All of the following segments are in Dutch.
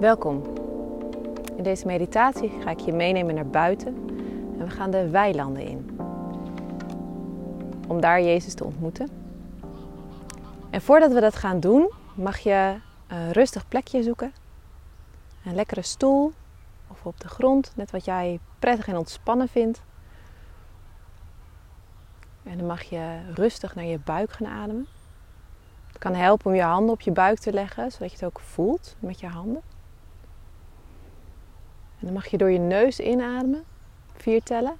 Welkom. In deze meditatie ga ik je meenemen naar buiten en we gaan de weilanden in. Om daar Jezus te ontmoeten. En voordat we dat gaan doen, mag je een rustig plekje zoeken. Een lekkere stoel of op de grond, net wat jij prettig en ontspannen vindt. En dan mag je rustig naar je buik gaan ademen. Het kan helpen om je handen op je buik te leggen, zodat je het ook voelt met je handen. En dan mag je door je neus inademen, vier tellen.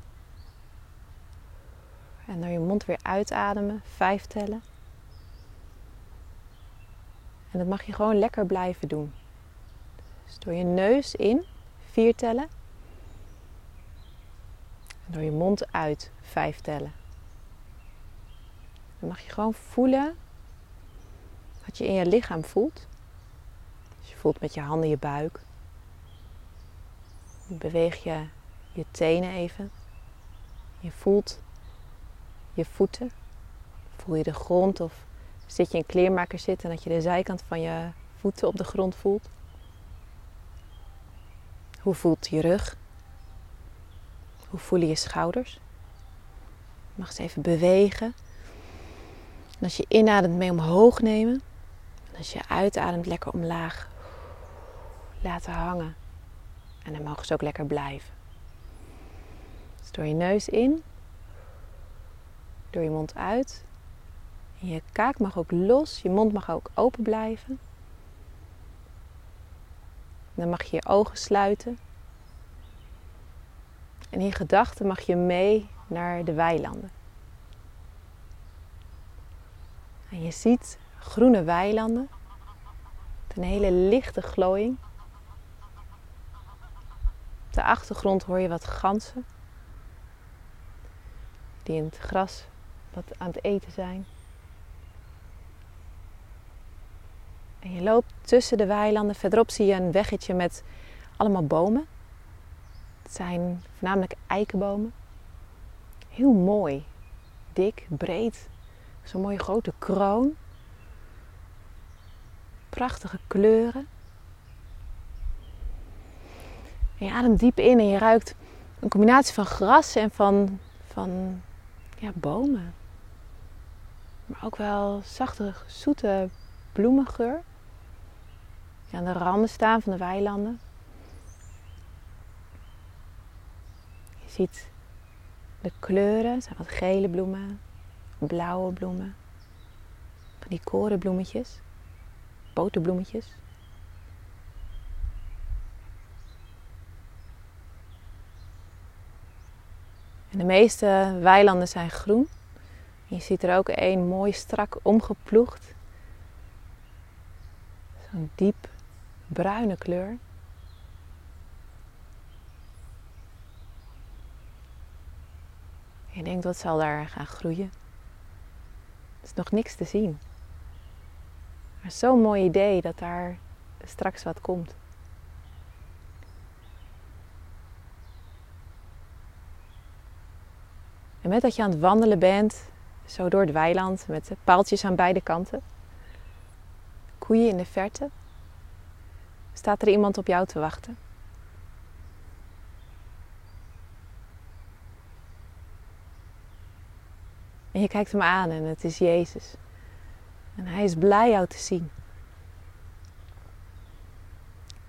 En door je mond weer uitademen, vijf tellen. En dat mag je gewoon lekker blijven doen. Dus door je neus in, vier tellen. En door je mond uit, vijf tellen. Dan mag je gewoon voelen wat je in je lichaam voelt. Dus je voelt met je handen je buik. Beweeg je je tenen even. Je voelt je voeten. Voel je de grond of zit je in kleermaker zitten en dat je de zijkant van je voeten op de grond voelt. Hoe voelt je rug? Hoe voelen je schouders? Je mag eens even bewegen. En als je inademt mee omhoog nemen. En als je uitademt lekker omlaag laten hangen. En dan mogen ze ook lekker blijven. Dus door je neus in. Door je mond uit. En je kaak mag ook los. Je mond mag ook open blijven. Dan mag je je ogen sluiten. En in gedachten mag je mee naar de weilanden. En je ziet groene weilanden. Met een hele lichte glooiing. Op de achtergrond hoor je wat ganzen. Die in het gras wat aan het eten zijn. En je loopt tussen de weilanden. Verderop zie je een weggetje met allemaal bomen. Het zijn voornamelijk eikenbomen. Heel mooi. Dik, breed. Zo'n mooie grote kroon. Prachtige kleuren. Je ademt diep in en je ruikt een combinatie van gras en van, van ja, bomen. Maar ook wel zachte, zoete bloemengeur. Die aan de randen staan van de weilanden. Je ziet de kleuren. Zijn wat gele bloemen, blauwe bloemen. Van die korenbloemetjes, boterbloemetjes. De meeste weilanden zijn groen. je ziet er ook een mooi strak omgeploegd. Zo'n diep bruine kleur. Je denkt, wat zal daar gaan groeien? Er is nog niks te zien. Maar zo'n mooi idee dat daar straks wat komt. Met dat je aan het wandelen bent, zo door het weiland met paaltjes aan beide kanten, koeien in de verte, staat er iemand op jou te wachten. En je kijkt hem aan en het is Jezus. En hij is blij jou te zien.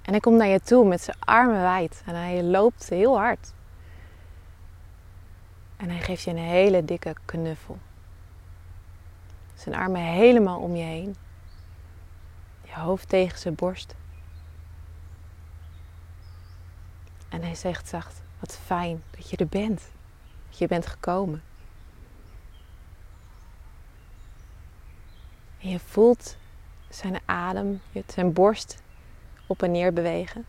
En hij komt naar je toe met zijn armen wijd en hij loopt heel hard. En hij geeft je een hele dikke knuffel. Zijn armen helemaal om je heen. Je hoofd tegen zijn borst. En hij zegt zacht: Wat fijn dat je er bent. Dat je bent gekomen. En je voelt zijn adem, zijn borst op en neer bewegen.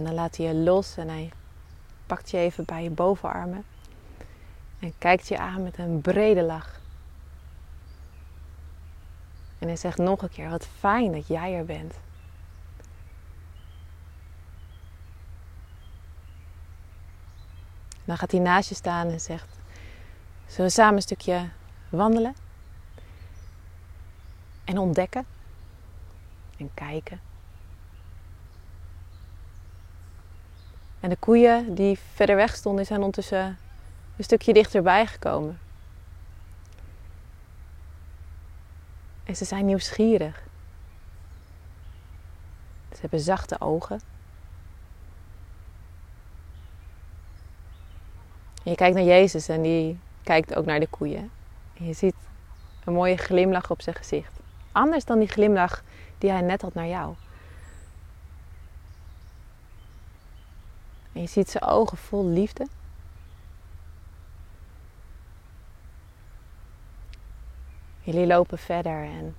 En dan laat hij je los en hij pakt je even bij je bovenarmen en kijkt je aan met een brede lach. En hij zegt nog een keer: Wat fijn dat jij er bent. Dan gaat hij naast je staan en zegt: Zullen we samen een stukje wandelen? En ontdekken. En kijken. En de koeien die verder weg stonden, zijn ondertussen een stukje dichterbij gekomen. En ze zijn nieuwsgierig. Ze hebben zachte ogen. En je kijkt naar Jezus en die kijkt ook naar de koeien. En je ziet een mooie glimlach op zijn gezicht. Anders dan die glimlach die hij net had naar jou. En je ziet zijn ogen vol liefde. Jullie lopen verder en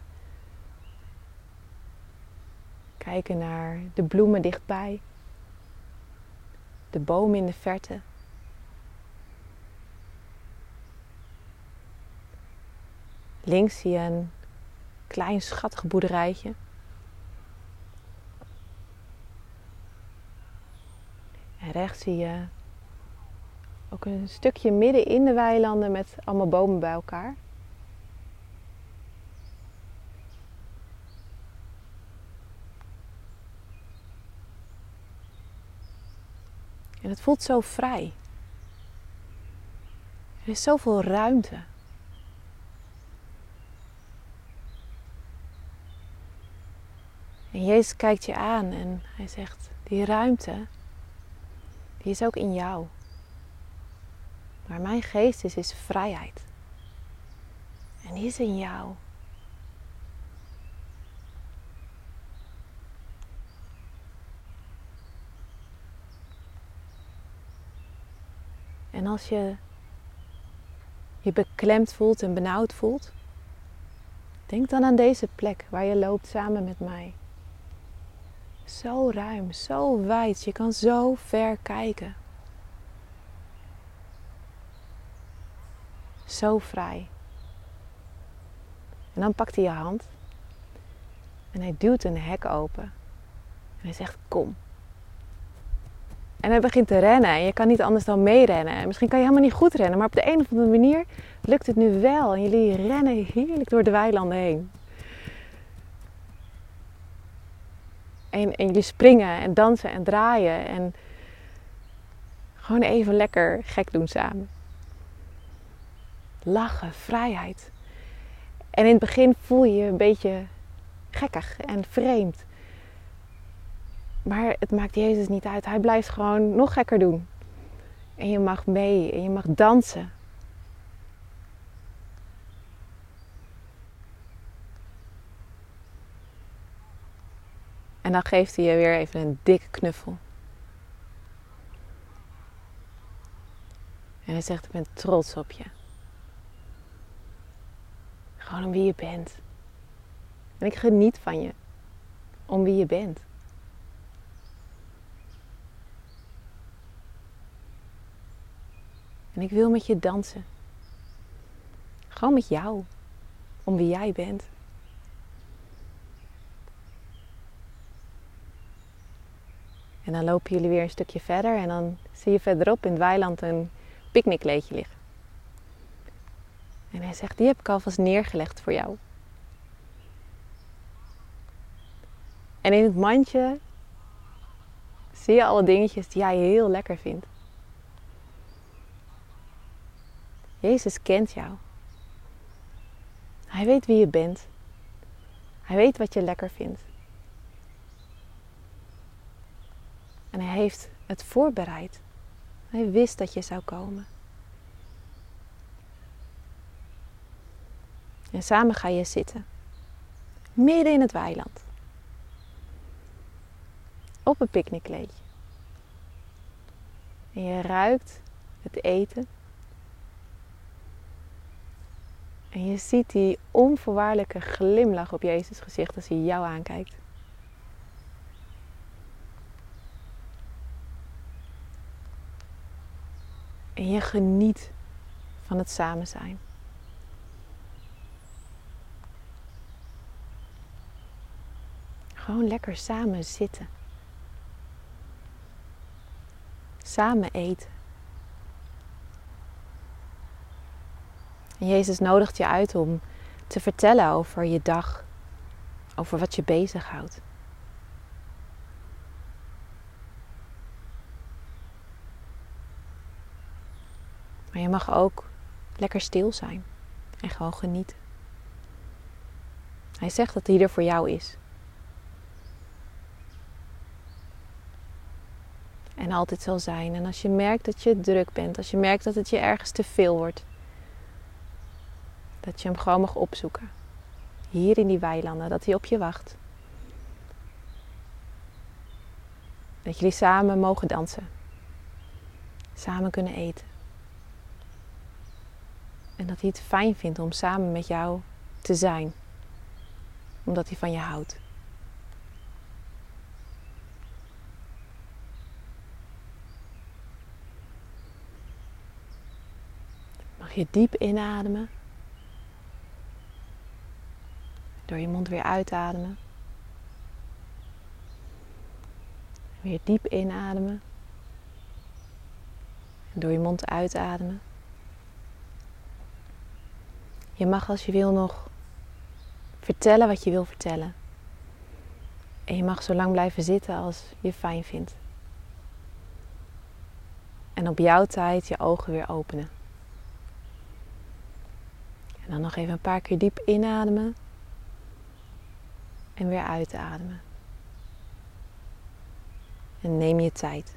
kijken naar de bloemen dichtbij, de bomen in de verte. Links zie je een klein schattig boerderijtje. Rechts zie je ook een stukje midden in de weilanden met allemaal bomen bij elkaar. En het voelt zo vrij. Er is zoveel ruimte. En Jezus kijkt je aan en hij zegt: Die ruimte, die is ook in jou. Maar mijn geest is, is vrijheid. En die is in jou. En als je je beklemd voelt en benauwd voelt, denk dan aan deze plek waar je loopt samen met mij. Zo ruim, zo wijd, je kan zo ver kijken. Zo vrij. En dan pakt hij je hand en hij duwt een hek open. En hij zegt: Kom. En hij begint te rennen en je kan niet anders dan meerennen. En misschien kan je helemaal niet goed rennen, maar op de een of andere manier lukt het nu wel. En jullie rennen heerlijk door de weilanden heen. En, jullie springen en dansen en draaien en gewoon even lekker gek doen samen. Lachen, vrijheid. En in het begin voel je je een beetje gekkig en vreemd. Maar het maakt Jezus niet uit. Hij blijft gewoon nog gekker doen. En je mag mee en je mag dansen. En dan geeft hij je weer even een dikke knuffel. En hij zegt: Ik ben trots op je. Gewoon om wie je bent. En ik geniet van je. Om wie je bent. En ik wil met je dansen. Gewoon met jou. Om wie jij bent. En dan lopen jullie weer een stukje verder en dan zie je verderop in het weiland een picknickkleedje liggen. En hij zegt, die heb ik alvast neergelegd voor jou. En in het mandje zie je alle dingetjes die jij heel lekker vindt. Jezus kent jou. Hij weet wie je bent. Hij weet wat je lekker vindt. En hij heeft het voorbereid. Hij wist dat je zou komen. En samen ga je zitten. Midden in het weiland. Op een picknickkleedje. En je ruikt het eten. En je ziet die onvoorwaardelijke glimlach op Jezus gezicht als hij jou aankijkt. En je geniet van het samen zijn. Gewoon lekker samen zitten. Samen eten. En Jezus nodigt je uit om te vertellen over je dag, over wat je bezighoudt. Maar je mag ook lekker stil zijn en gewoon genieten. Hij zegt dat hij er voor jou is. En altijd zal zijn. En als je merkt dat je druk bent, als je merkt dat het je ergens te veel wordt, dat je hem gewoon mag opzoeken. Hier in die weilanden, dat hij op je wacht. Dat jullie samen mogen dansen. Samen kunnen eten. En dat hij het fijn vindt om samen met jou te zijn. Omdat hij van je houdt. Mag je diep inademen. Door je mond weer uitademen. Weer diep inademen. En door je mond uitademen. Je mag als je wil nog vertellen wat je wil vertellen. En je mag zo lang blijven zitten als je fijn vindt. En op jouw tijd je ogen weer openen. En dan nog even een paar keer diep inademen. En weer uitademen. En neem je tijd.